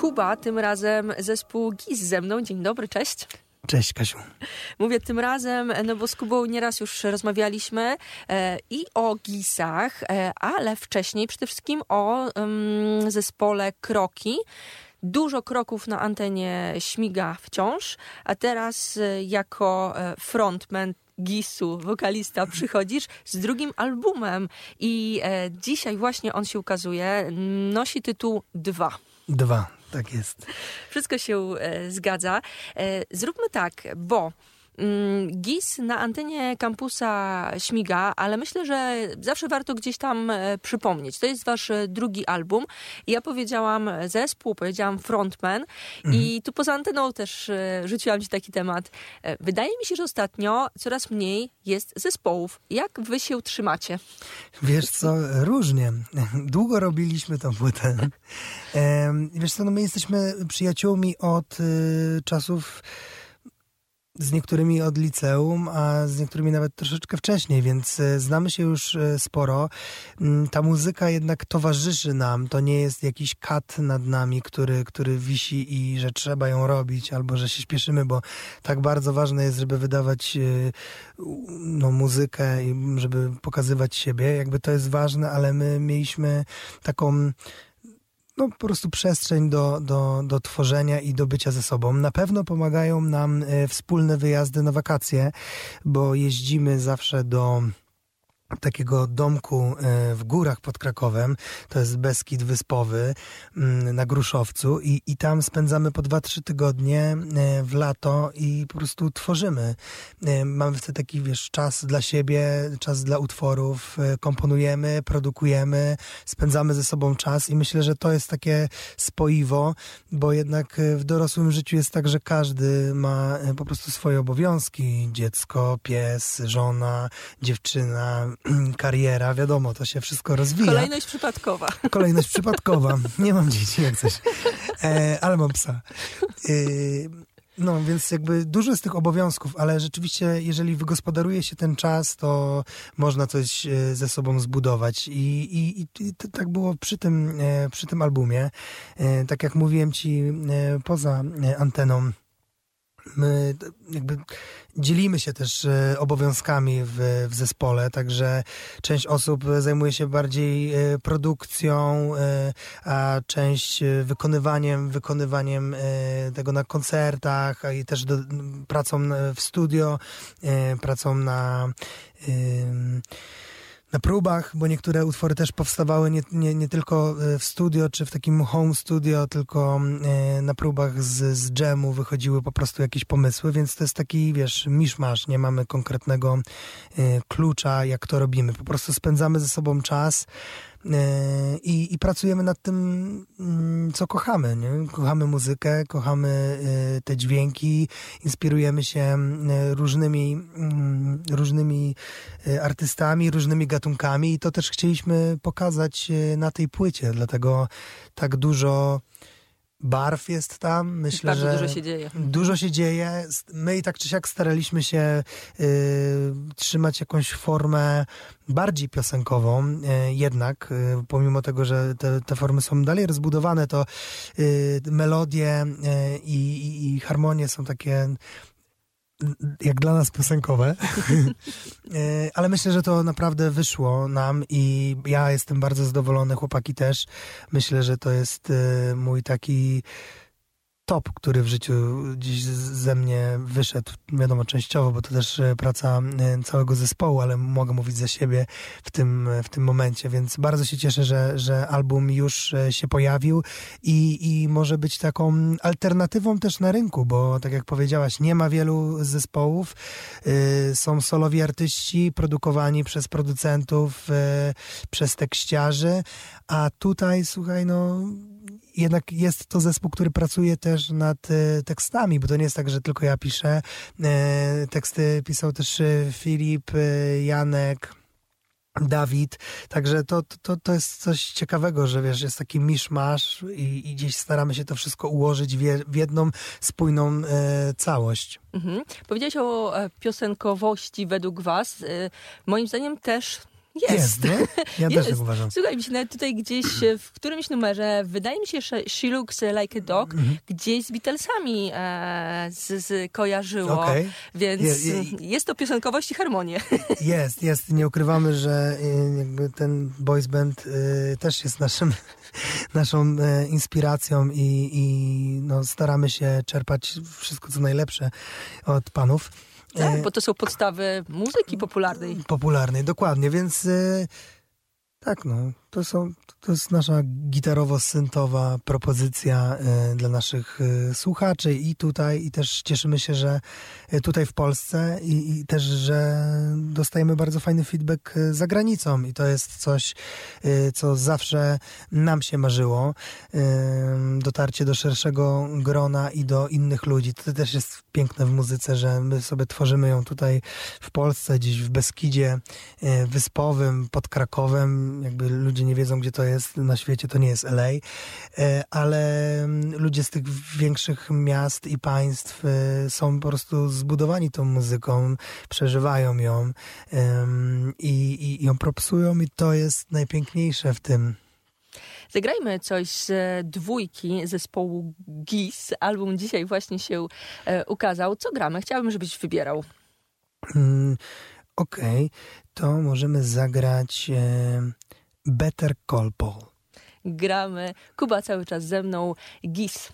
Kuba, tym razem zespół GIS ze mną. Dzień dobry, cześć. Cześć Kasiu. Mówię tym razem, no bo z Kubą nieraz już rozmawialiśmy e, i o GISach, e, ale wcześniej przede wszystkim o zespole Kroki. Dużo kroków na antenie śmiga wciąż, a teraz e, jako e, frontman Gisu, wokalista, przychodzisz z drugim albumem i e, dzisiaj właśnie on się ukazuje. Nosi tytuł Dwa. Dwa, tak jest. Wszystko się e, zgadza. E, zróbmy tak, bo GIS na antenie kampusa śmiga, ale myślę, że zawsze warto gdzieś tam e, przypomnieć. To jest wasz e, drugi album. Ja powiedziałam zespół, powiedziałam frontman mhm. i tu poza anteną też e, rzuciłam ci taki temat. Wydaje mi się, że ostatnio coraz mniej jest zespołów. Jak wy się trzymacie? Wiesz co, różnie. Długo robiliśmy tą płytę. Wiesz co, no my jesteśmy przyjaciółmi od czasów z niektórymi od liceum, a z niektórymi nawet troszeczkę wcześniej, więc e, znamy się już e, sporo. Mm, ta muzyka jednak towarzyszy nam. To nie jest jakiś kat nad nami, który, który wisi i że trzeba ją robić, albo że się śpieszymy, bo tak bardzo ważne jest, żeby wydawać e, no, muzykę i żeby pokazywać siebie. Jakby to jest ważne, ale my mieliśmy taką no, po prostu przestrzeń do, do, do tworzenia i do bycia ze sobą. Na pewno pomagają nam e, wspólne wyjazdy na wakacje, bo jeździmy zawsze do takiego domku e, w górach pod Krakowem, to jest Beskid Wyspowy mm, na Gruszowcu. I, i tam spędzamy po 2-3 tygodnie e, w lato i po prostu tworzymy. E, mamy wtedy taki, wiesz, czas dla siebie, czas dla utworów, komponujemy, produkujemy, spędzamy ze sobą czas. I myślę, że to jest takie spoiwo, bo jednak w dorosłym życiu jest tak, że każdy ma po prostu swoje obowiązki, dziecko, pies, żona, dziewczyna, kariera, wiadomo, to się wszystko rozwija. Kolejność przypadkowa. Kolejność przypadkowa. Nie mam dzieci, jak coś. E, ale mam psa. E, no, więc jakby dużo z tych obowiązków, ale rzeczywiście, jeżeli wygospodaruje się ten czas, to można coś e, ze sobą zbudować. I, i, i tak było przy tym, e, przy tym albumie. E, tak jak mówiłem ci poza anteną, my jakby dzielimy się też e, obowiązkami w, w zespole, także część osób zajmuje się bardziej e, produkcją, e, a część wykonywaniem, wykonywaniem tego na koncertach i też do, pracą w studio, pracą na na próbach, bo niektóre utwory też powstawały nie, nie, nie tylko e, w studio, czy w takim home studio, tylko e, na próbach z, z dżemu wychodziły po prostu jakieś pomysły, więc to jest taki, wiesz, miszmasz, nie mamy konkretnego e, klucza, jak to robimy. Po prostu spędzamy ze sobą czas, i, i pracujemy nad tym, mm, co kochamy. Nie? Kochamy muzykę, kochamy e, te dźwięki, inspirujemy się e, różnymi, mm, różnymi artystami, różnymi gatunkami i to też chcieliśmy pokazać na tej płycie, dlatego tak dużo barw jest tam. Myślę, Bardzo że dużo się dzieje. Dużo się dzieje. My i tak czy siak staraliśmy się y, trzymać jakąś formę bardziej piosenkową. Y, jednak, y, pomimo tego, że te, te, formy są dalej rozbudowane, to y, melodie y, i, i harmonie są takie jak dla nas piosenkowe, e, ale myślę, że to naprawdę wyszło nam i ja jestem bardzo zadowolony, chłopaki też. Myślę, że to jest e, mój taki top, który w życiu dziś ze mnie wyszedł, wiadomo, częściowo, bo to też e, praca e, całego zespołu, ale mogę mówić za siebie w tym, w tym momencie, więc bardzo się cieszę, że, że album już e, się pojawił i, i może być taką alternatywą też na rynku, bo tak jak powiedziałaś, nie ma wielu zespołów, są solowi artyści produkowani przez producentów, przez tekściarzy, a tutaj, słuchaj, no jednak jest to zespół, który pracuje też nad e, tekstami, bo to nie jest tak, że tylko ja piszę. E, teksty pisał też e, Filip, Janek, Dawid, także to, to, to jest coś ciekawego, że wiesz, jest taki miszmasz i, i gdzieś staramy się to wszystko ułożyć w, w jedną spójną e, całość. Mhm. Powiedziałeś o piosenkowości według was. E, moim zdaniem też Jest. Jest, Ja jest. też tak uważam. Słuchaj, mi się nawet tutaj gdzieś w którymś numerze, wydaje mi się, że She Looks Like a Dog mhm. gdzieś z Beatlesami e, z, z kojarzyło. Okay. Więc je, je, jest to piosenkowość i harmonia. Jest, jest. Nie ukrywamy, że jakby ten boys band y, też jest naszym, naszą y, inspiracją i, i no, staramy się czerpać wszystko, co najlepsze od panów. Tak, e, bo to są podstawy muzyki popularnej. Popularnej, dokładnie, więc e, tak, no, to, są, to jest nasza gitarowo-syntowa propozycja y, dla naszych y, słuchaczy i tutaj, i też cieszymy się, że y, tutaj w Polsce i, i, też, że dostajemy bardzo fajny feedback za granicą i to jest coś, co zawsze nam się marzyło. Dotarcie do szerszego grona i do innych ludzi. To też jest piękne w muzyce, że my sobie tworzymy ją tutaj w Polsce, gdzieś w Beskidzie Wyspowym, pod Krakowem, jakby ludzie nie wiedzą, gdzie to jest na świecie, to nie jest LA, e, ale mm, ludzie z tych większych miast i państw e, są po prostu zbudowani tą muzyką, przeżywają ją i, i ją propsują i to jest najpiękniejsze w tym. Zagrajmy coś z dwójki zespołu GIS. Album dzisiaj właśnie się e, ukazał. Co gramy? Chciałabym, żebyś wybierał. Mm, Okej, okay. to możemy zagrać e, Better Call Paul. Gramy. Kuba cały czas ze mną. GIS.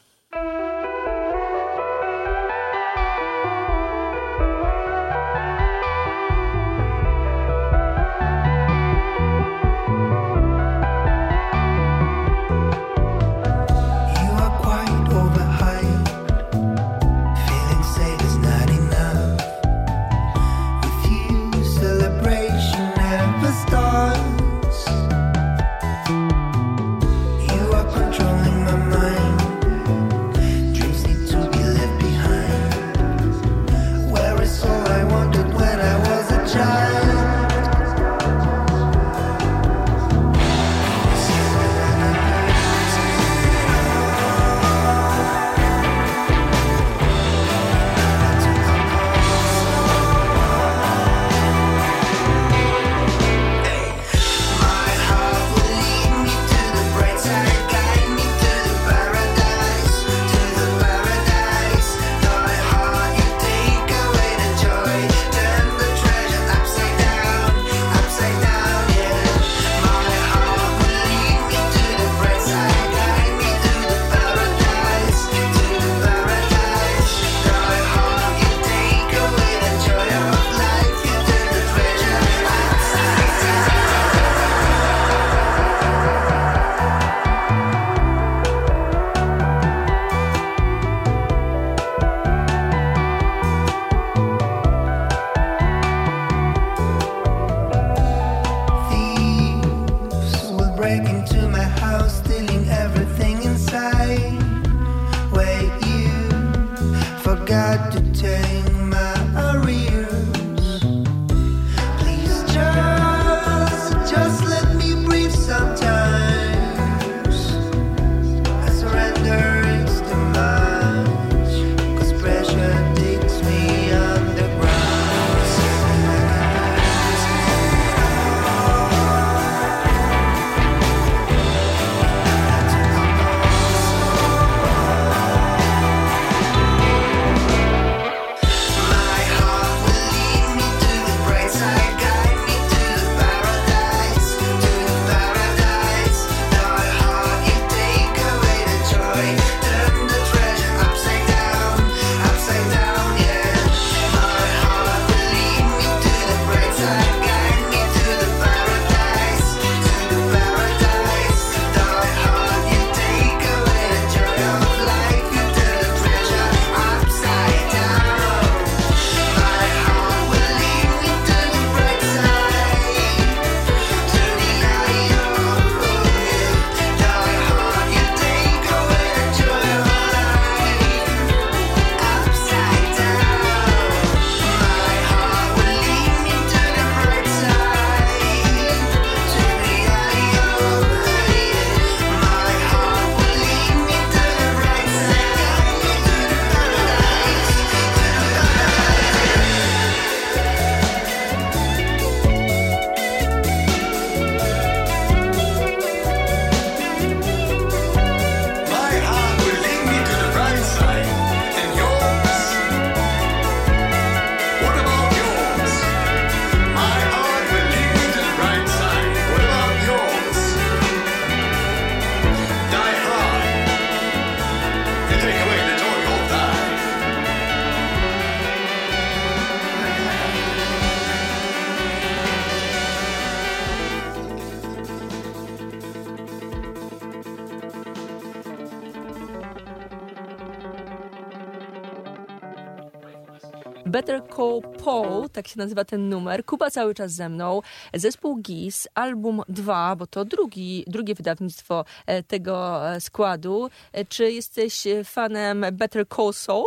Better Call Paul, tak się nazywa ten numer. Kuba cały czas ze mną. Zespół GIS, album 2, bo to drugi, drugie wydawnictwo e, tego e, składu. E, czy jesteś fanem Better Call Saul?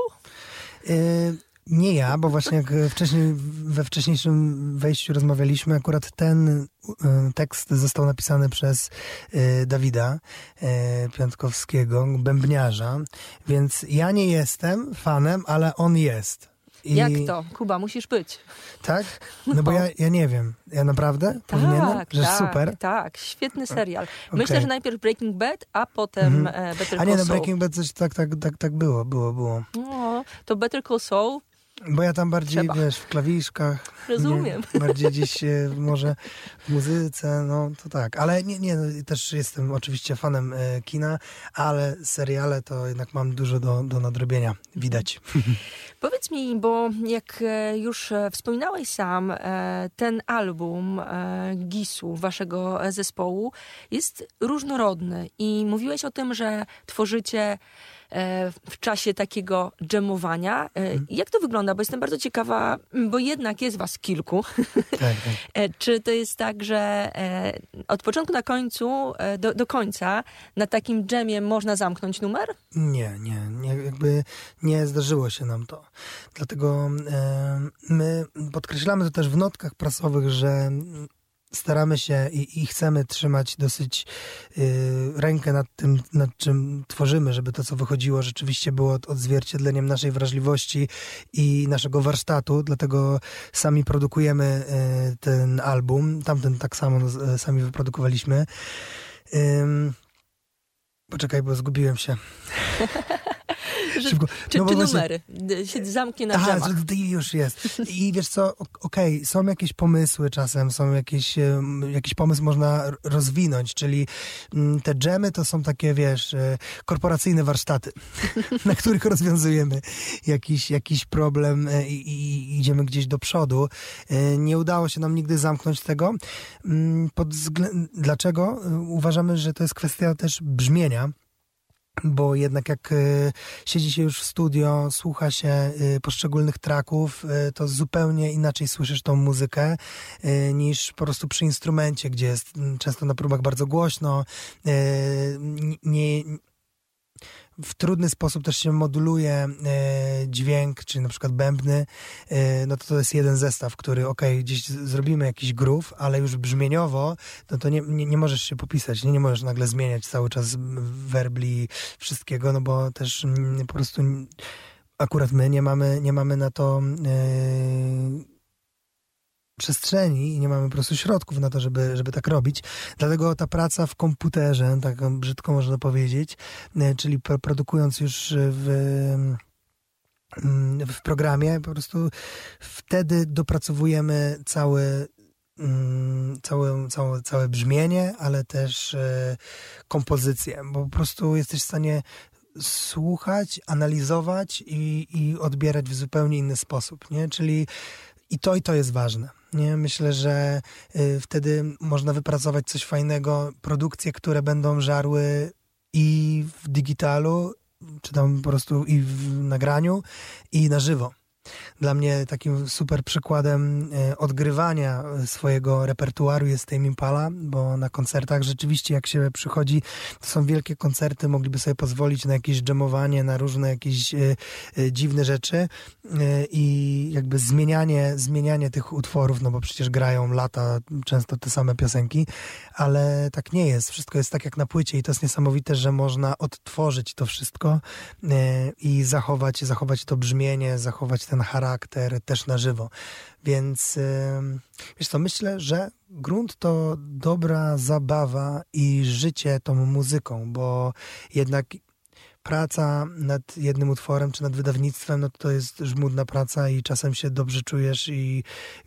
Nie ja, bo właśnie jak wcześniej, we wcześniejszym wejściu rozmawialiśmy, akurat ten tekst został napisany przez Dawida Piątkowskiego, bębniarza, więc ja nie jestem fanem, ale on jest. I... Jak to? Kuba, musisz być. Tak? No, bo ja, ja nie wiem. Ja naprawdę tak, powinienem? Że tak, super? Tak, świetny serial. Myślę, okay. że najpierw Breaking Bad, a potem mhm. Better Call Saul. A nie, no Breaking Bad coś tak, tak, tak, tak było, było, było. No, to Better Call Saul bo ja tam bardziej, Trzeba. wiesz, w klawiszkach. Rozumiem. Nie, bardziej gdzieś może w muzyce, no to tak. Ale nie, nie, no, też jestem oczywiście fanem e, kina, ale seriale to jednak mam dużo do, do nadrobienia, widać. Powiedz mi, bo jak e, już e, wspominałeś sam, ten album Gisu, waszego zespołu, jest różnorodny i mówiłeś o tym, że tworzycie w czasie takiego dżemowania. E, mhm. Jak to wygląda? Bo jestem bardzo ciekawa, bo jednak jest was kilku. Tak, tak. E, czy to jest tak, że od początku na końcu, do, do końca na takim dżemie można zamknąć numer? Nie, nie, nie, jakby nie zdarzyło się nam to. Dlatego e, my podkreślamy to też w notkach prasowych, że staramy się i, i, chcemy trzymać dosyć y, rękę nad tym, nad czym tworzymy, żeby to, co wychodziło, rzeczywiście było odzwierciedleniem naszej wrażliwości i naszego warsztatu. Dlatego sami produkujemy y, ten album. Tamten tak samo y, sami wyprodukowaliśmy. Poczekaj, bo zgubiłem się. Szybko. Czy, no czy numery się zamknie na Aha, drzewach. już jest. I wiesz co, okej, okay, są jakieś pomysły czasem, są jakieś, jakiś pomysł można rozwinąć, czyli mm, te dżemy to są takie, wiesz, e, korporacyjne warsztaty, na których rozwiązujemy jakiś, jakiś problem e, i, i idziemy gdzieś do przodu. E, nie udało się nam nigdy zamknąć tego. Mm, pod Dlaczego? Uważamy, że to jest kwestia też brzmienia bo jednak jak e, siedzi się już w studio, słucha się e, poszczególnych traków, e, to zupełnie inaczej słyszysz tą muzykę niż po prostu przy instrumencie, gdzie jest często na próbach bardzo głośno, nie, w trudny sposób też się moduluje e, dźwięk, czy na przykład bębny, e, no to to jest jeden zestaw, który ok, gdzieś zrobimy jakiś groove, ale już brzmieniowo, no to nie, nie, nie możesz się popisać, nie, nie możesz nagle zmieniać cały czas werbli, wszystkiego, no bo też mm, po prostu akurat my nie mamy, nie mamy na to e, przestrzeni i nie mamy po prostu środków na to, żeby, żeby tak robić. Dlatego ta praca w komputerze, tak brzydko można powiedzieć, e, czyli produkując już w mm, w programie, po prostu wtedy dopracowujemy cały mm, całe, całe, całe brzmienie, ale też e, kompozycję, bo po prostu jesteś w stanie słuchać, analizować i, i odbierać w zupełnie inny sposób, nie? Czyli i to i to jest ważne. Nie? Myślę, że y, wtedy można wypracować coś fajnego, produkcje, które będą żarły i w digitalu, czy tam po prostu i w nagraniu, i na żywo. Dla mnie takim super przykładem e, odgrywania swojego repertuaru jest Tame Impala, bo na koncertach rzeczywiście jak się przychodzi, to są wielkie koncerty, mogliby sobie pozwolić na jakieś dżemowanie, na różne jakieś e, e, dziwne rzeczy i jakby zmienianie, zmienianie tych utworów, no bo przecież grają lata często te same piosenki, ale tak nie jest. Wszystko jest tak jak na płycie i to jest niesamowite, że można odtworzyć to wszystko i zachować, zachować to brzmienie, zachować ten charakter też na żywo. Więc wiesz co, myślę, że grunt to dobra zabawa i życie tą muzyką, bo jednak praca nad jednym utworem czy nad wydawnictwem, no to jest żmudna praca i czasem się dobrze czujesz i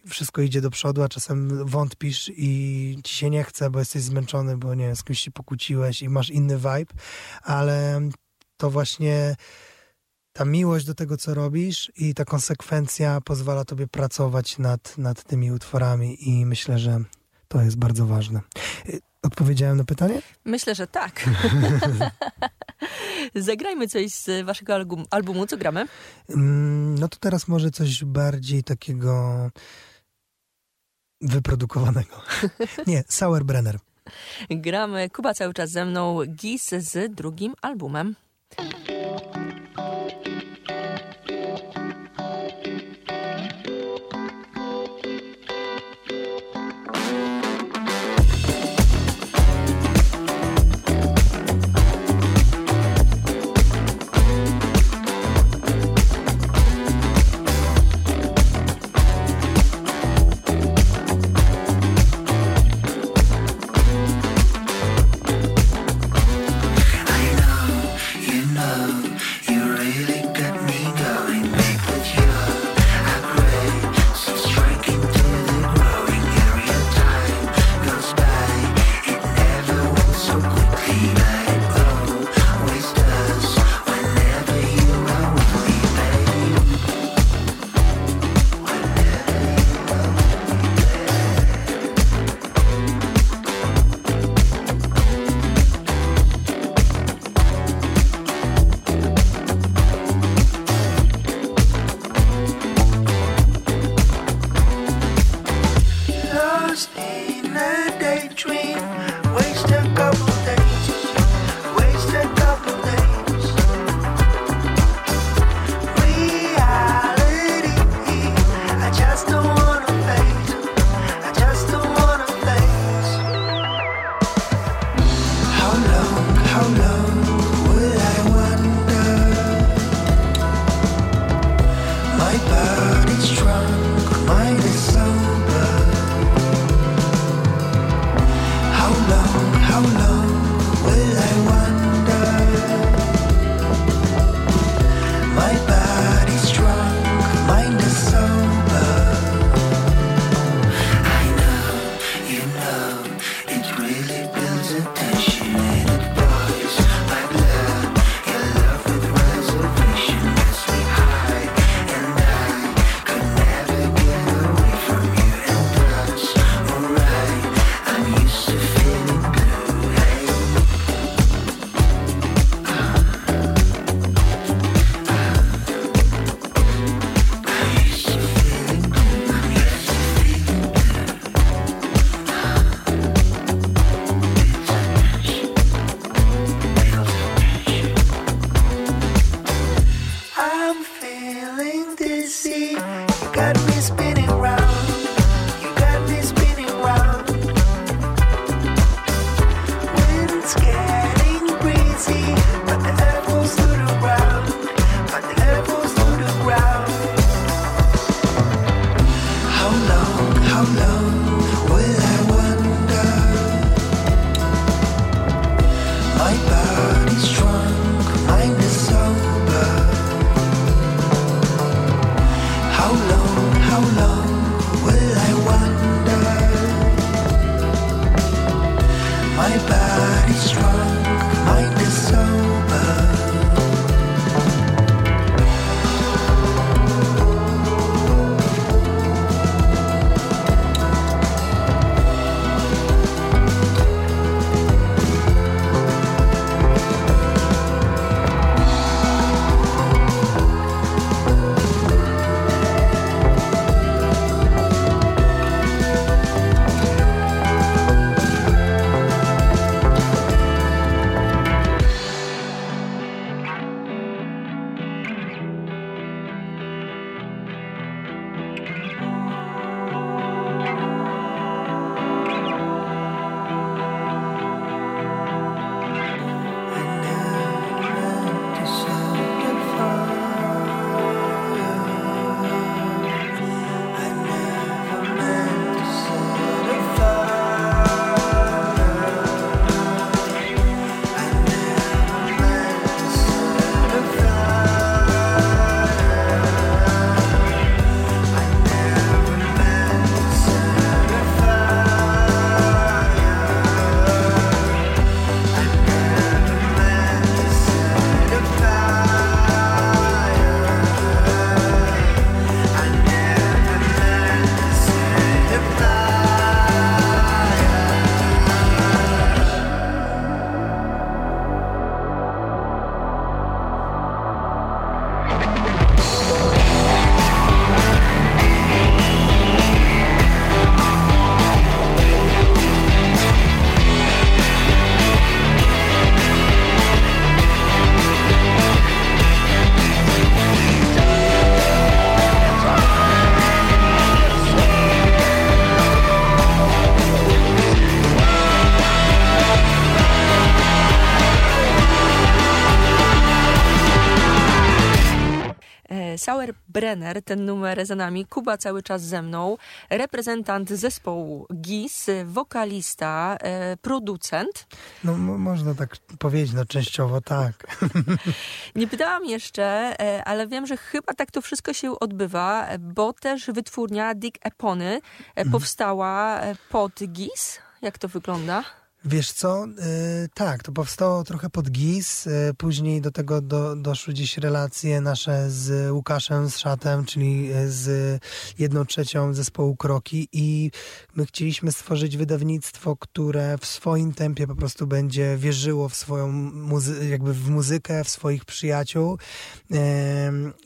wszystko idzie do przodu, a czasem wątpisz i ci się nie chce, bo jesteś zmęczony, bo nie z kimś się pokłóciłeś i masz inny vibe, ale to właśnie ta miłość do tego, co robisz i ta konsekwencja pozwala tobie pracować nad, nad tymi utworami i myślę, że to jest bardzo ważne. Odpowiedziałem na pytanie? Myślę, że tak. Zagrajmy coś z waszego album, albumu. Co gramy? Mm, no to teraz może coś bardziej takiego wyprodukowanego. Nie, Sauerbrenner. Gramy Kuba cały czas ze mną, Gis z drugim albumem. body's strong. Ten numer za nami, Kuba cały czas ze mną, reprezentant zespołu GIS, wokalista, e, producent. No można tak powiedzieć, no częściowo tak. Nie pytałam jeszcze, e, ale wiem, że chyba tak to wszystko się odbywa, bo też wytwórnia Dick Epony e, mhm. powstała pod GIS. Jak to wygląda? Wiesz co, yy, tak, to powstało trochę pod GIS, yy, później do tego do, doszły gdzieś relacje nasze z Łukaszem, z Szatem, czyli y, z jedną trzecią zespołu Kroki. I my chcieliśmy stworzyć wydawnictwo, które w swoim tempie po prostu będzie wierzyło w swoją jakby w muzykę, w swoich przyjaciół yy,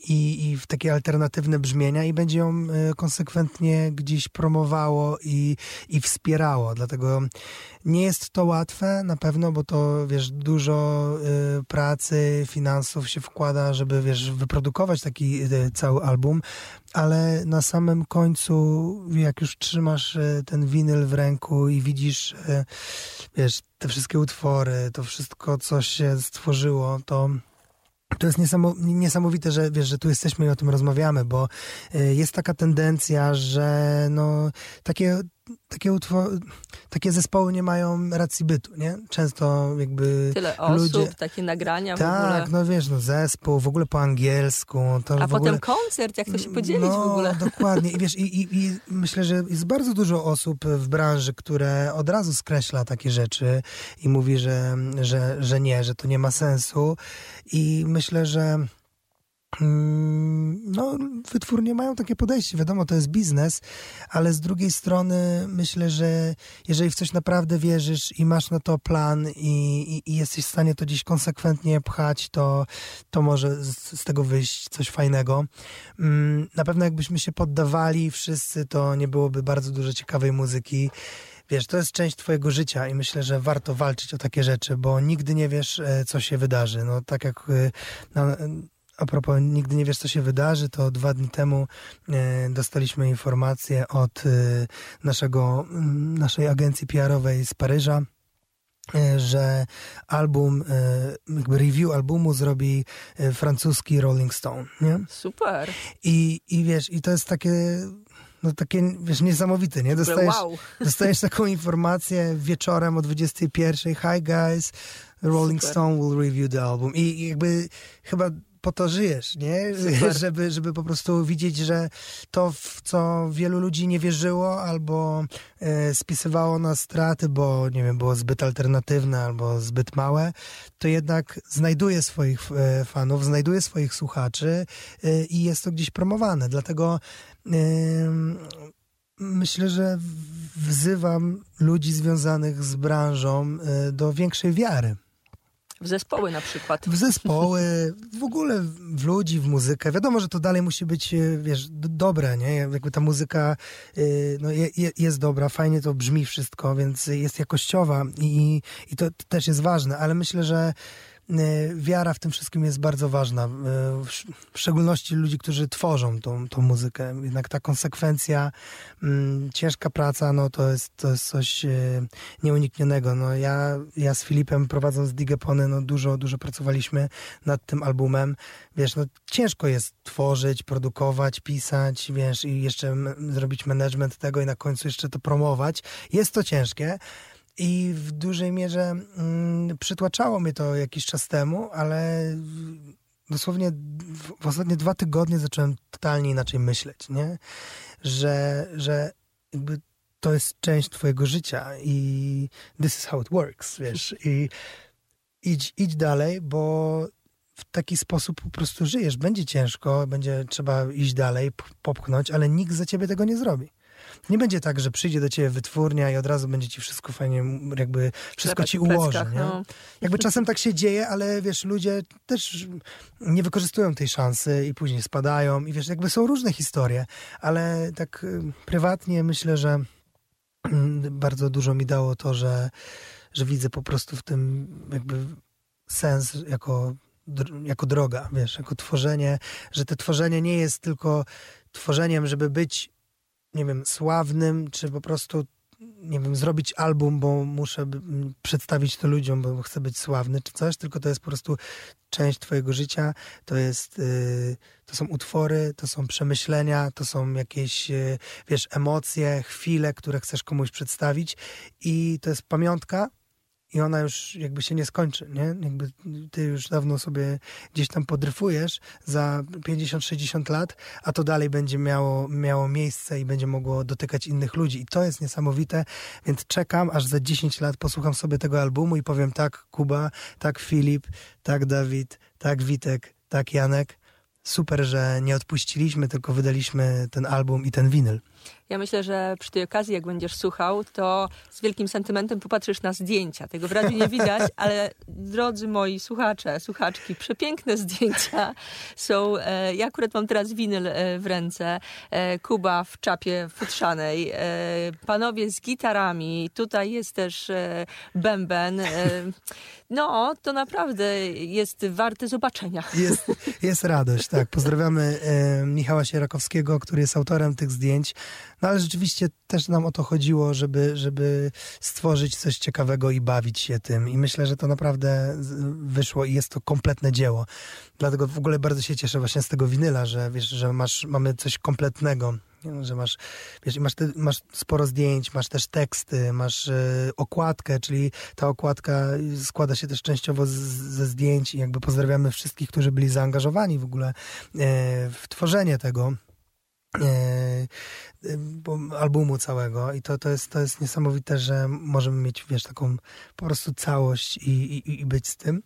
i w takie alternatywne brzmienia i będzie ją konsekwentnie gdzieś promowało i, i wspierało, dlatego nie jest to łatwe? Na pewno, bo to wiesz, dużo y, pracy, finansów się wkłada, żeby wiesz, wyprodukować taki y, cały album, ale na samym końcu, jak już trzymasz y, ten winyl w ręku i widzisz, y, wiesz, te wszystkie utwory, to wszystko, co się stworzyło, to to jest niesamowite, że wiesz, że tu jesteśmy i o tym rozmawiamy, bo y, jest taka tendencja, że no, takie takie, utwo- takie zespoły nie mają racji bytu, nie? Często jakby Tyle ludzie... osób, takie nagrania tak, no wiesz, no zespół, w ogóle po angielsku. To A potem ogóle... koncert, jak to się podzielić no, w ogóle. dokładnie. I wiesz, i, i, i myślę, że jest bardzo dużo osób w branży, które od razu skreśla takie rzeczy i mówi, że, że, że nie, że to nie ma sensu. I myślę, że no, wytwórnie mają takie podejście. Wiadomo, to jest biznes, ale z drugiej strony myślę, że jeżeli w coś naprawdę wierzysz i masz na to plan i, i, i jesteś w stanie to gdzieś konsekwentnie pchać, to, to może z, z, tego wyjść coś fajnego. Mm, na pewno jakbyśmy się poddawali wszyscy, to nie byłoby bardzo dużo ciekawej muzyki wiesz, to jest część twojego życia i myślę, że warto walczyć o takie rzeczy, bo nigdy nie wiesz, e, co się wydarzy. No tak jak e, no, a propos, nigdy nie wiesz, co się wydarzy, to dwa dni temu e, dostaliśmy informację od e, naszego, naszej agencji PR-owej z Paryża, e, że album, jakby review albumu zrobi francuski Rolling Stone, nie? Super. I, i wiesz, i to jest takie no takie, wiesz, niesamowite, nie? Dostajesz, wow. dostajesz taką informację wieczorem o 21. Hi guys, Rolling Super. Stone will review the album. I, I jakby chyba po to żyjesz, nie? Żeby, żeby po prostu widzieć, że to, w co wielu ludzi nie wierzyło albo e, spisywało na straty, bo nie wiem, było zbyt alternatywne albo zbyt małe, to jednak znajduje swoich e, fanów, znajduje swoich słuchaczy e, i jest to gdzieś promowane. Dlatego myślę, że wzywam ludzi związanych z branżą e, do większej wiary. W zespoły na przykład. W zespoły, w ogóle w ludzi, w muzykę. Wiadomo, że to dalej musi być, e, wiesz, dobre, nie? Jakby ta muzyka e, no, jest dobra, fajnie to brzmi wszystko, więc jest jakościowa i, i to też jest ważne, ale myślę, że wiara w tym wszystkim jest bardzo ważna. Y, w szczególności ludzi, którzy tworzą tą, tą muzykę. Jednak ta konsekwencja, mm, ciężka praca, no to jest, to jest coś y, nieuniknionego. No ja, ja z Filipem prowadząc Digepony, no dużo, dużo pracowaliśmy nad tym albumem. Wiesz, no ciężko jest tworzyć, produkować, pisać, wiesz, i jeszcze zrobić management tego i na końcu jeszcze to promować. Jest to ciężkie. I w dużej mierze mm, przytłaczało mnie to jakiś czas temu, ale dosłownie w, w ostatnie dwa tygodnie zacząłem totalnie inaczej myśleć, nie? Że, że jakby to jest część twojego życia i this is how it works, wiesz? I idź, idź dalej, bo w taki sposób po prostu żyjesz. Będzie ciężko, będzie trzeba iść dalej, popchnąć, ale nikt za ciebie tego nie zrobi. Nie będzie tak, że przyjdzie do ciebie wytwórnia i od razu będzie ci wszystko fajnie, jakby wszystko ci ułoży. nie? No. Jakby czasem tak się dzieje, ale wiesz, ludzie też nie wykorzystują tej szansy i później spadają i wiesz, jakby są różne historie, ale tak y, prywatnie myślę, że mm, bardzo dużo mi dało to, że, że widzę po prostu w tym jakby sens jako jako droga, wiesz, jako tworzenie, że to tworzenie nie jest tylko tworzeniem, żeby być nie wiem, sławnym, czy po prostu, nie wiem, zrobić album, bo muszę przedstawić to ludziom, bo chcę być sławny, czy coś, tylko to jest po prostu część twojego życia, to jest, y, to są utwory, to są przemyślenia, to są jakieś, y, wiesz, emocje, chwile, które chcesz komuś przedstawić. I to jest pamiątka, i ona już jakby się nie skończy, nie? Jakby ty już dawno sobie gdzieś tam podryfujesz za 50-60 lat, a to dalej będzie miało, miało miejsce i będzie mogło dotykać innych ludzi. I to jest niesamowite, więc czekam, aż za 10 lat posłucham sobie tego albumu i powiem tak Kuba, tak Filip, tak Dawid, tak Witek, tak Janek. Super, że nie odpuściliśmy, tylko wydaliśmy ten album i ten winyl. Ja myślę, że przy tej okazji, jak będziesz słuchał, to z wielkim sentymentem popatrzysz na zdjęcia. Tego w radiu nie widać, ale drodzy moi słuchacze, słuchaczki, przepiękne zdjęcia są. E, ja akurat mam teraz winyl e, w ręce. E, Kuba w czapie futrzanej. Panowie z gitarami. Tutaj jest też bęben. No, to naprawdę jest warte zobaczenia. Jest, jest radość, tak. Pozdrawiamy Michała Sierakowskiego, który jest autorem tych zdjęć. No ale rzeczywiście też nam o to chodziło, żeby, żeby stworzyć coś ciekawego i bawić się tym. I myślę, że to naprawdę wyszło i jest to kompletne dzieło. Dlatego w ogóle bardzo się cieszę właśnie z tego winyla, że wiesz, że masz, mamy coś kompletnego. Że masz, wiesz, masz, ty, masz sporo zdjęć, masz też teksty, masz y, okładkę, czyli ta okładka składa się też częściowo z, ze zdjęć i jakby pozdrawiamy wszystkich, którzy byli zaangażowani w ogóle y, w tworzenie tego. E, albumu całego i to, to, jest, to jest niesamowite, że możemy mieć, wiesz, taką po prostu całość i, i, i być z tym.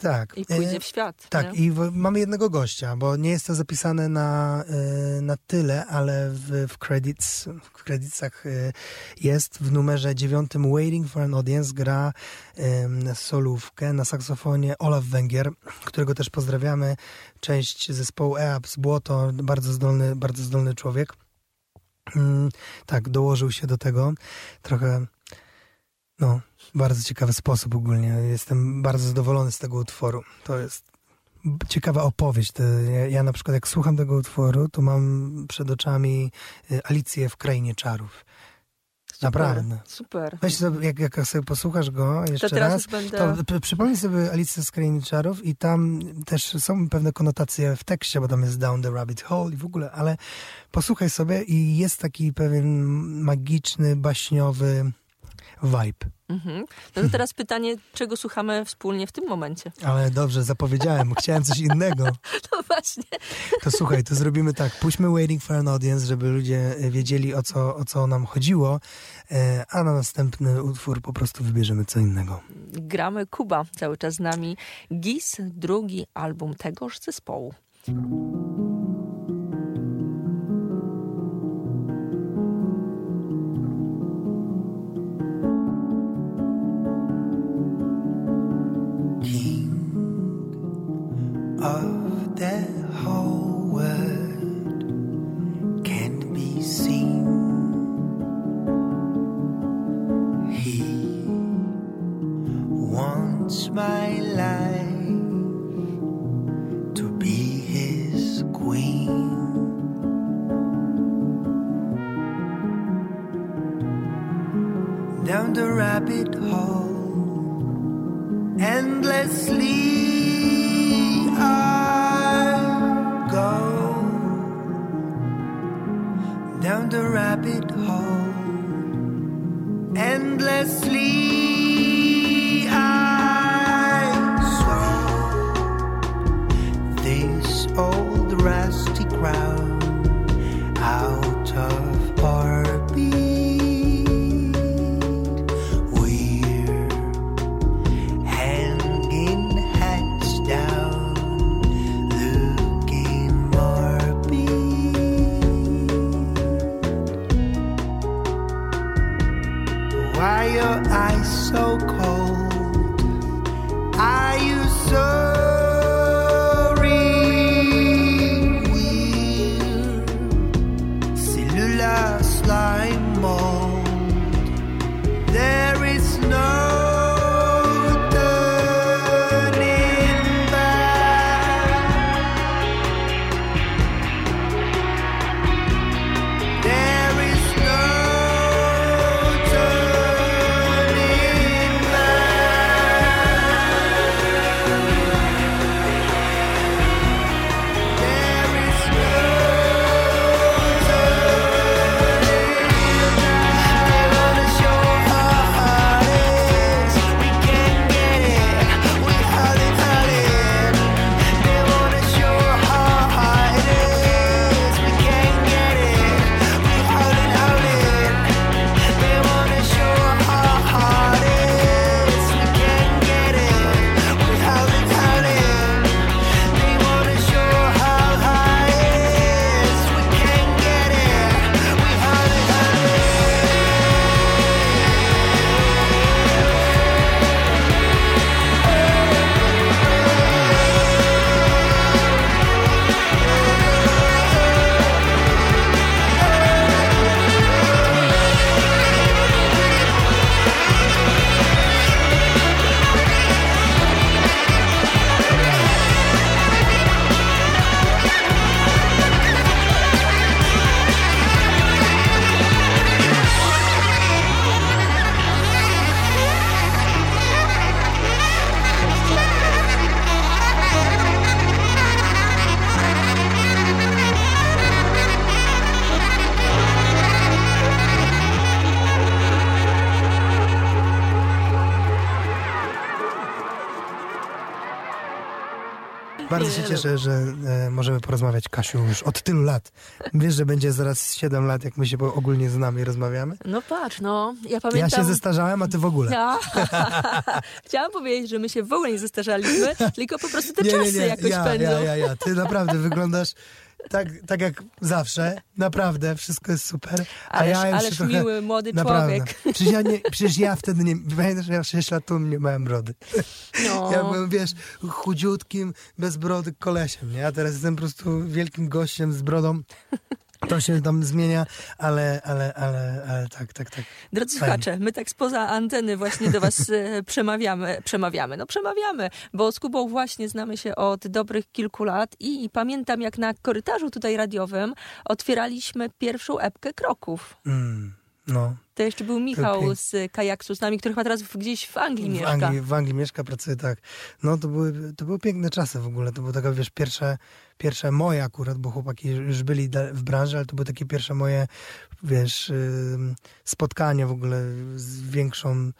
Tak. I pójdzie e, w świat. Tak, nie? i w, mamy jednego gościa, bo nie jest to zapisane na, e, na tyle, ale w, w, credits, w creditsach e, jest w numerze dziewiątym Waiting for an Audience gra solówkę na saksofonie Olaf Węgier, którego też pozdrawiamy. Część zespołu EAP z Błoto, bardzo zdolny, bardzo zdolny człowiek. Mm, tak, dołożył się do tego. Trochę, no, bardzo ciekawy sposób ogólnie. Jestem bardzo zadowolony z tego utworu. To jest ciekawa opowieść. Ja, na przykład jak słucham tego utworu, to mam przed oczami y, Alicję w Krainie Czarów. Super, Naprawdę. Super. Weź sobie, jak, jak sobie posłuchasz go jeszcze to raz, będę... to przypomnij sobie Alicję z Krainy Czarów i tam też są pewne konotacje w tekście, bo tam jest Down the Rabbit Hole i w ogóle, ale posłuchaj sobie i jest taki pewien magiczny, baśniowy vibe. Mhm. No to teraz pytanie, czego słuchamy wspólnie w tym momencie? Ale dobrze, zapowiedziałem, chciałem coś innego. No właśnie. To słuchaj, to zrobimy tak, puśćmy Waiting for an Audience, żeby ludzie wiedzieli o co, o co nam chodziło, e, a na następny utwór po prostu wybierzemy co innego. Gramy Kuba cały czas z nami. GIS, drugi album tegoż zespołu. Bardzo się cieszę, że e, możemy porozmawiać, Kasiu, już od tylu lat. Wiesz, że będzie zaraz 7 lat, jak my się ogólnie znamy i rozmawiamy? No patrz, no, ja pamiętam... Ja się zestarzałem, a ty w ogóle. Ja. Chciałam powiedzieć, że my się w ogóle nie zestarzaliśmy, tylko po prostu te nie, czasy nie, nie. jakoś ja, pędzą. Ja, ja, ja. Ty naprawdę wyglądasz tak, tak jak zawsze, naprawdę, wszystko jest super. A ależ, ja ależ trochę, miły, młody naprawdę. człowiek. Przecież ja, nie, przecież ja wtedy nie, pamiętasz, ja 6 lat temu nie miałem brody. No. Ja byłem, wiesz, chudziutkim, bez brody kolesiem, nie? A teraz jestem po prostu wielkim gościem z brodą. To się tam zmienia, ale, ale, ale, ale tak, tak, tak. Drodzy Fajnie. słuchacze, my tak spoza anteny właśnie do was e, przemawiamy, przemawiamy, no przemawiamy, bo z Kubą właśnie znamy się od dobrych kilku lat i, i pamiętam jak na korytarzu tutaj radiowym otwieraliśmy pierwszą epkę kroków. Mm, no, to jeszcze był Michał z Kajaksu z nami, który chyba teraz gdzieś w Anglii w mieszka. Anglii, w Anglii mieszka, pracuje, tak. No to były, to były piękne czasy w ogóle. To były takie, wiesz, pierwsze, pierwsze moje akurat, bo chłopaki już byli w branży, ale to były takie pierwsze moje, wiesz, spotkania w ogóle z większą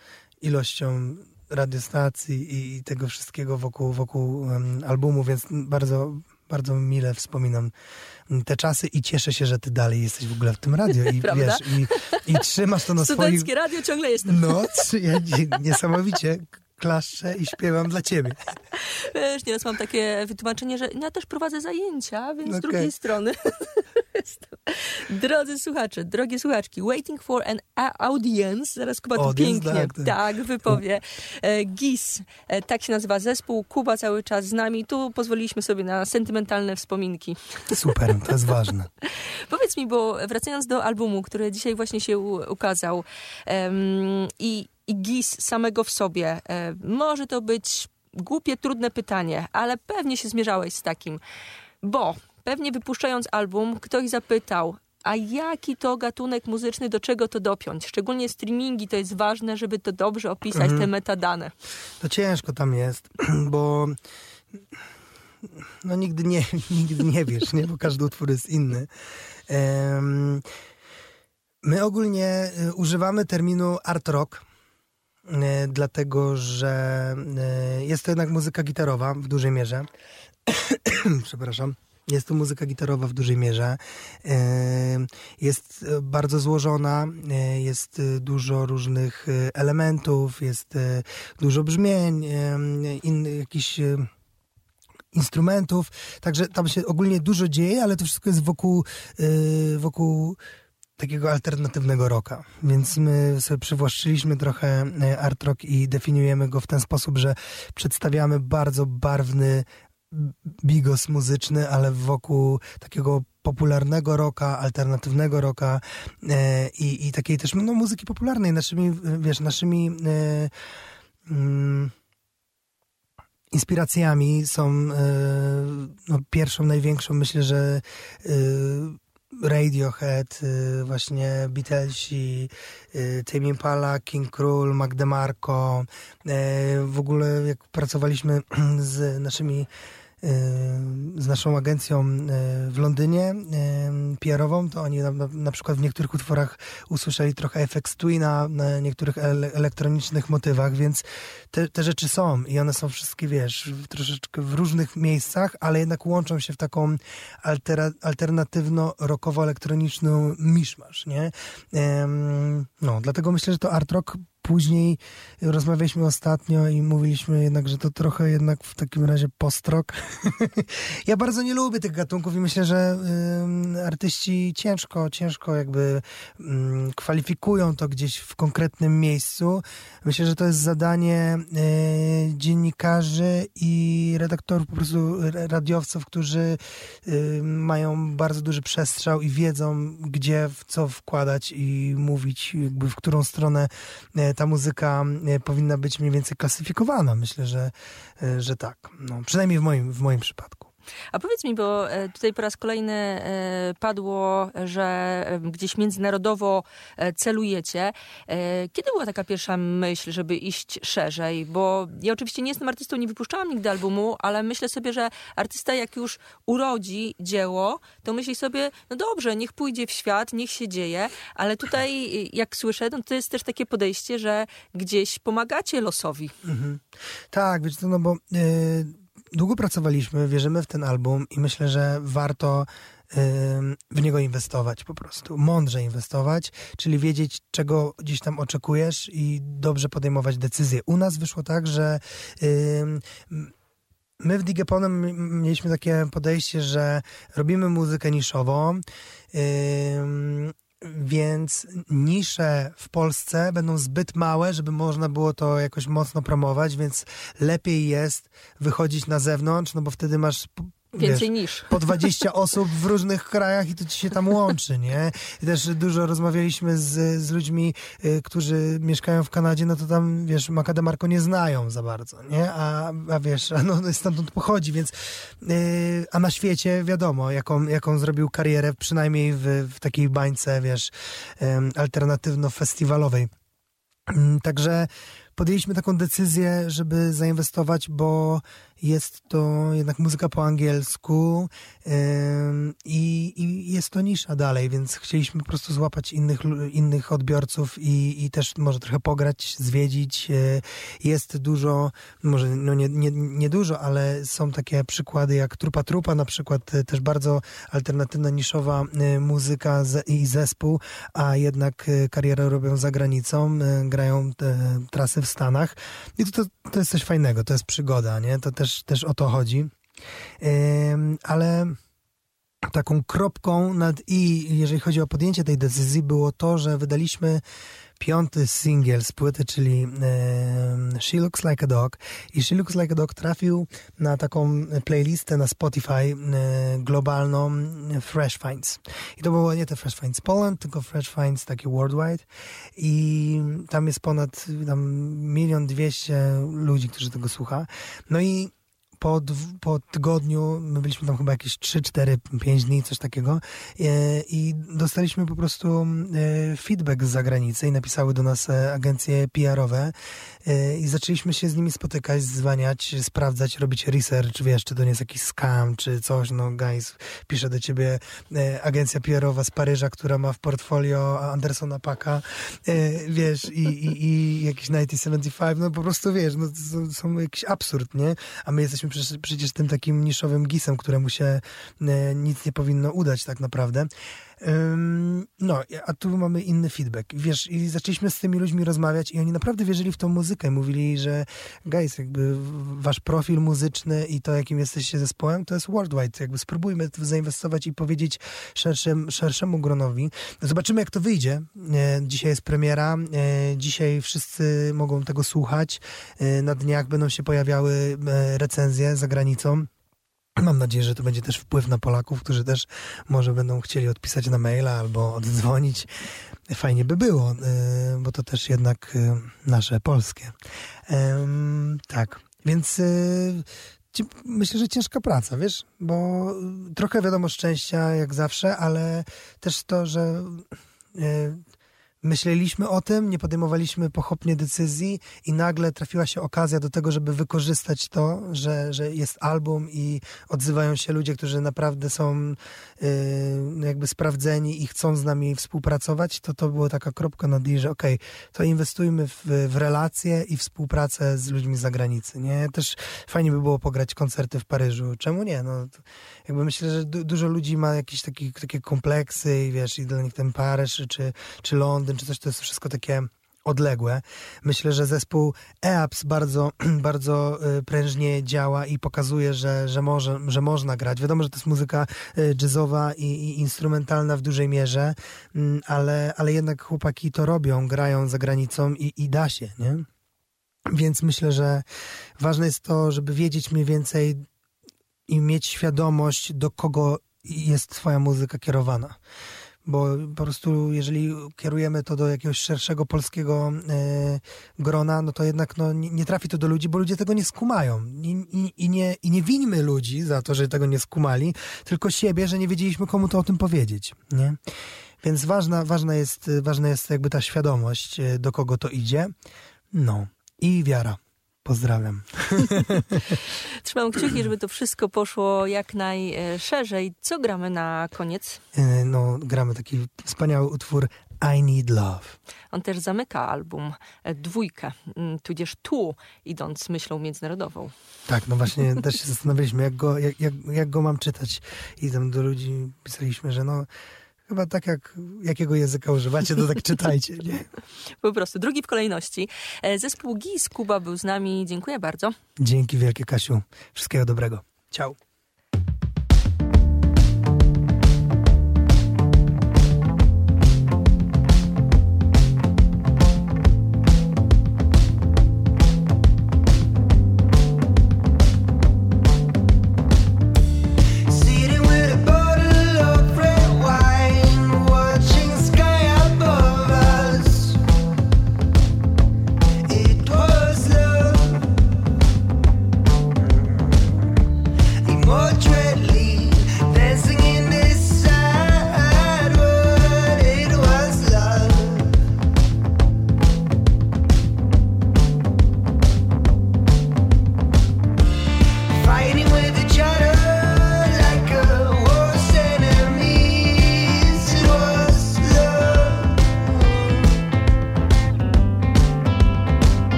ilością radiostacji i, tego wszystkiego wokół, wokół um, albumu, więc bardzo, bardzo mile wspominam te czasy i cieszę się, że ty dalej jesteś w ogóle w tym radio i wiesz, i, i trzymasz to na swoim... Studenckie radio ciągle jestem. No, ja, niesamowicie klaszczę i śpiewam dla ciebie. Wiesz, nieraz mam takie wytłumaczenie, że ja też prowadzę zajęcia, więc okay. z drugiej strony. Drodzy słuchacze, drogie słuchaczki, waiting for an audience, zaraz Kuba tu pięknie, tak, tak. tak wypowie. E, GIS, e, tak się nazywa zespół, Kuba cały czas z nami, tu pozwoliliśmy sobie na sentymentalne wspominki. Super, to jest ważne. Powiedz mi, bo wracając do albumu, który dzisiaj właśnie się ukazał um, i i GIS samego w sobie. E, może to być głupie, trudne pytanie, ale pewnie się zmierzałeś z takim, bo pewnie wypuszczając album, ktoś zapytał, a jaki to gatunek muzyczny, do czego to dopiąć? Szczególnie streamingi to jest ważne, żeby to dobrze opisać, mhm. te metadane. To ciężko tam jest, bo no nigdy nie, nigdy nie wiesz, nie? bo każdy utwór jest inny. Um, my ogólnie y, używamy terminu art rock, E, dlatego że e, jest to jednak muzyka gitarowa w dużej mierze. Przepraszam. Jest to muzyka gitarowa w dużej mierze. E, jest bardzo złożona, jest dużo różnych elementów, jest dużo brzmień, innych jakichś instrumentów. Także tam się ogólnie dużo dzieje, ale to wszystko jest wokół, wokół takiego alternatywnego rocka. Więc my sobie przywłaszczyliśmy trochę e, art rock i definiujemy go w ten sposób, że przedstawiamy bardzo barwny bigos muzyczny, ale wokół takiego popularnego rocka, alternatywnego rocka e, i, i takiej też no, muzyki popularnej. Naszymi, wiesz, naszymi e, mm, inspiracjami są e, no, pierwszą, największą, myślę, że e, Radiohead, y, właśnie Beatlesi, y, Tame Impala, King DeMarco. Y, w ogóle jak pracowaliśmy z naszymi z naszą agencją w Londynie PR-ową, to oni na, na, przykład w niektórych utworach usłyszeli trochę efekt Twina na niektórych ele elektronicznych motywach, więc te, te, rzeczy są i one są wszystkie, wiesz, troszeczkę w różnych miejscach, ale jednak łączą się w taką alternatywno-rockowo-elektroniczną miszmasz, nie? no, dlatego myślę, że to art rock Później rozmawialiśmy ostatnio i mówiliśmy jednak, że to trochę jednak w takim razie postrok. ja bardzo nie lubię tych gatunków i myślę, że y, artyści ciężko, ciężko jakby y, kwalifikują to gdzieś w konkretnym miejscu. Myślę, że to jest zadanie y, dziennikarzy i redaktorów, po prostu radiowców, którzy mają bardzo duży przestrzał i wiedzą, gdzie w co wkładać i mówić, jakby w którą stronę ta muzyka e, powinna być mniej więcej klasyfikowana. Myślę, że, e, że tak. No, przynajmniej w moim, w moim przypadku. A powiedz mi, bo e, tutaj po raz kolejny e, padło, że e, gdzieś międzynarodowo celujecie. Kiedy była taka pierwsza myśl, żeby iść szerzej? Bo ja oczywiście nie jestem artystą, nie wypuszczałam nigdy albumu, ale myślę sobie, że artysta jak już urodzi dzieło, to myśli sobie, no dobrze, niech pójdzie w świat, niech się dzieje, ale tutaj jak słyszę, no to jest też takie podejście, że gdzieś pomagacie losowi. Mhm. Tak, wiecie, no bo... Yy długo pracowaliśmy, wierzymy w ten album i myślę, że warto w niego inwestować po prostu. Mądrze inwestować, czyli wiedzieć, czego gdzieś tam oczekujesz i dobrze podejmować decyzje. U nas wyszło tak, że my w Digeponem mieliśmy takie podejście, że robimy muzykę niszową, więc nisze w Polsce będą zbyt małe, żeby można było to jakoś mocno promować, więc lepiej jest wychodzić na zewnątrz, no bo wtedy masz Więcej wiesz, niż. Po 20 osób w różnych krajach i to ci się tam łączy, nie? I też dużo rozmawialiśmy z, z ludźmi, y, którzy mieszkają w Kanadzie, no to tam, wiesz, Makademarko nie znają za bardzo, nie? A, a wiesz, no, no stamtąd pochodzi, więc y, a na świecie wiadomo, jaką, jaką zrobił karierę, przynajmniej w, w takiej bańce, wiesz, y, alternatywno-festiwalowej. Mm, także podjęliśmy taką decyzję, żeby zainwestować, bo jest to jednak muzyka po angielsku yy, i, jest to nisza dalej, więc chcieliśmy po prostu złapać innych, innych odbiorców i, i też może trochę pograć, zwiedzić. Yy, jest dużo, może no nie, nie, nie dużo, ale są takie przykłady jak Trupa Trupa na przykład, yy, też bardzo alternatywna, niszowa y, muzyka i zespół, a jednak karierę robią za granicą, grają trasy w Stanach i to, to, to jest coś fajnego, to jest przygoda, nie? To też też, też o to chodzi. Ale taką kropką nad i, jeżeli chodzi o podjęcie tej decyzji, było to, że wydaliśmy piąty singiel z płyty, czyli She Looks Like a Dog. I She Looks Like a Dog trafił na taką playlistę na Spotify globalną Fresh Finds. I to było nie te Fresh Finds Poland, tylko Fresh Finds takie worldwide. I tam jest ponad tam milion dwieście ludzi, którzy tego słucha. No i po, po tygodniu, my byliśmy tam chyba jakieś 3, 4, 5 dni, coś takiego e, i dostaliśmy po prostu e, feedback z zagranicy i napisały do nas e, agencje PR-owe i zaczęliśmy się z nimi spotykać, zwaniać, sprawdzać, robić research, wiesz, czy to nie jest jakiś scam, czy coś, no guys, pisze do ciebie agencja PR-owa z Paryża, która ma w portfolio Andersona Paka, wiesz, i, i, i jakiś 1975, no po prostu, wiesz, no to są jakiś absurd, nie? A my jesteśmy przecież, tym takim niszowym gisem, któremu się e, nic nie powinno udać tak naprawdę. No, a tu mamy inny feedback. Wiesz, i zaczęliśmy z tymi ludźmi rozmawiać i oni naprawdę wierzyli w tą muzykę. Mówili, że guys, jakby wasz profil muzyczny i to, jakim jesteście zespołem, to jest worldwide. Jakby spróbujmy zainwestować i powiedzieć szerszym, szerszemu gronowi. Zobaczymy, jak to wyjdzie. E, dzisiaj jest premiera. E, dzisiaj wszyscy mogą tego słuchać. Na dniach będą się pojawiały recenzje za granicą. Mam nadzieję, że to będzie też wpływ na Polaków, którzy też może będą chcieli odpisać na maila albo oddzwonić. Fajnie by było, y, bo to też jednak y, nasze polskie. Tak, więc y, myślę, że ciężka praca, wiesz, bo trochę wiadomo szczęścia jak zawsze, ale też to, że myśleliśmy o tym, nie podejmowaliśmy pochopnie decyzji i nagle trafiła się okazja do tego, żeby wykorzystać to, że, że jest album i odzywają się ludzie, którzy naprawdę są yy, jakby sprawdzeni i chcą z nami współpracować, to to była taka kropka na D, że okej, okay, to inwestujmy w, w relacje i współpracę z ludźmi z zagranicy, nie? Też fajnie by było pograć koncerty w Paryżu. Czemu nie? No, jakby myślę, że du dużo ludzi ma jakieś taki, takie kompleksy i wiesz, i dla nich ten Paryż czy, czy Londyn, czy coś, to jest wszystko takie odległe. Myślę, że zespół EAPS bardzo, bardzo y, prężnie działa i pokazuje, że, że, może, że można grać. Wiadomo, że to jest muzyka y, jazzowa i, i instrumentalna w dużej mierze, mm, ale, ale jednak chłopaki to robią, grają za granicą i, i da się, nie? Więc myślę, że ważne jest to, żeby wiedzieć mniej więcej i mieć świadomość, do kogo jest twoja muzyka kierowana bo po prostu jeżeli kierujemy to do jakiegoś szerszego polskiego e, grona, no to jednak no, nie, nie, trafi to do ludzi, bo ludzie tego nie skumają. I, i, i, nie, I nie winimy ludzi za to, że tego nie skumali, tylko siebie, że nie wiedzieliśmy komu to o tym powiedzieć. Nie? Więc ważna, ważna, jest, ważna jest jakby ta świadomość, e, do kogo to idzie. No i wiara. Pozdrawiam. Trzymam kciuki, żeby to wszystko poszło jak najszerzej. Co gramy na koniec? E, no, gramy taki wspaniały utwór I Need Love. On też zamyka album e, dwójkę, mm, tudzież tu, idąc myślą międzynarodową. Tak, no właśnie też się zastanawialiśmy, jak go, jak, jak, jak go mam czytać. I tam do ludzi pisaliśmy, że no chyba tak jak jakiego języka używacie, to tak czytajcie, nie? Po prostu. Drugi w kolejności. E, zespół GIS Kuba był z nami. Dziękuję bardzo. Dzięki wielkie, Kasiu. Wszystkiego dobrego. Ciao.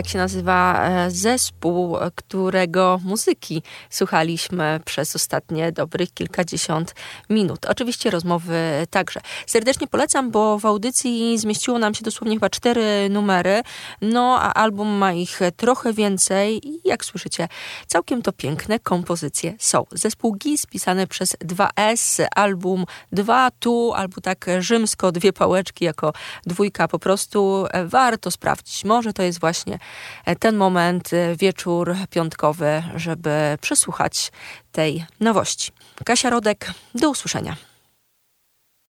Tak się nazywa e, zespół, którego muzyki słuchaliśmy przez ostatnie dobrych kilkadziesiąt minut. Oczywiście rozmowy także. Serdecznie polecam, bo w audycji zmieściło nam się dosłownie chyba cztery numery, no a album ma ich trochę więcej i jak słyszycie, całkiem to piękne kompozycje są. Zespół GIS pisany przez 2S, album 2 tu, albo tak rzymsko, dwie pałeczki jako dwójka po prostu warto sprawdzić. Może to jest właśnie ten moment, y, wieczór piątkowy, żeby przesłuchać tej nowości. Kasia Rodek, do usłyszenia.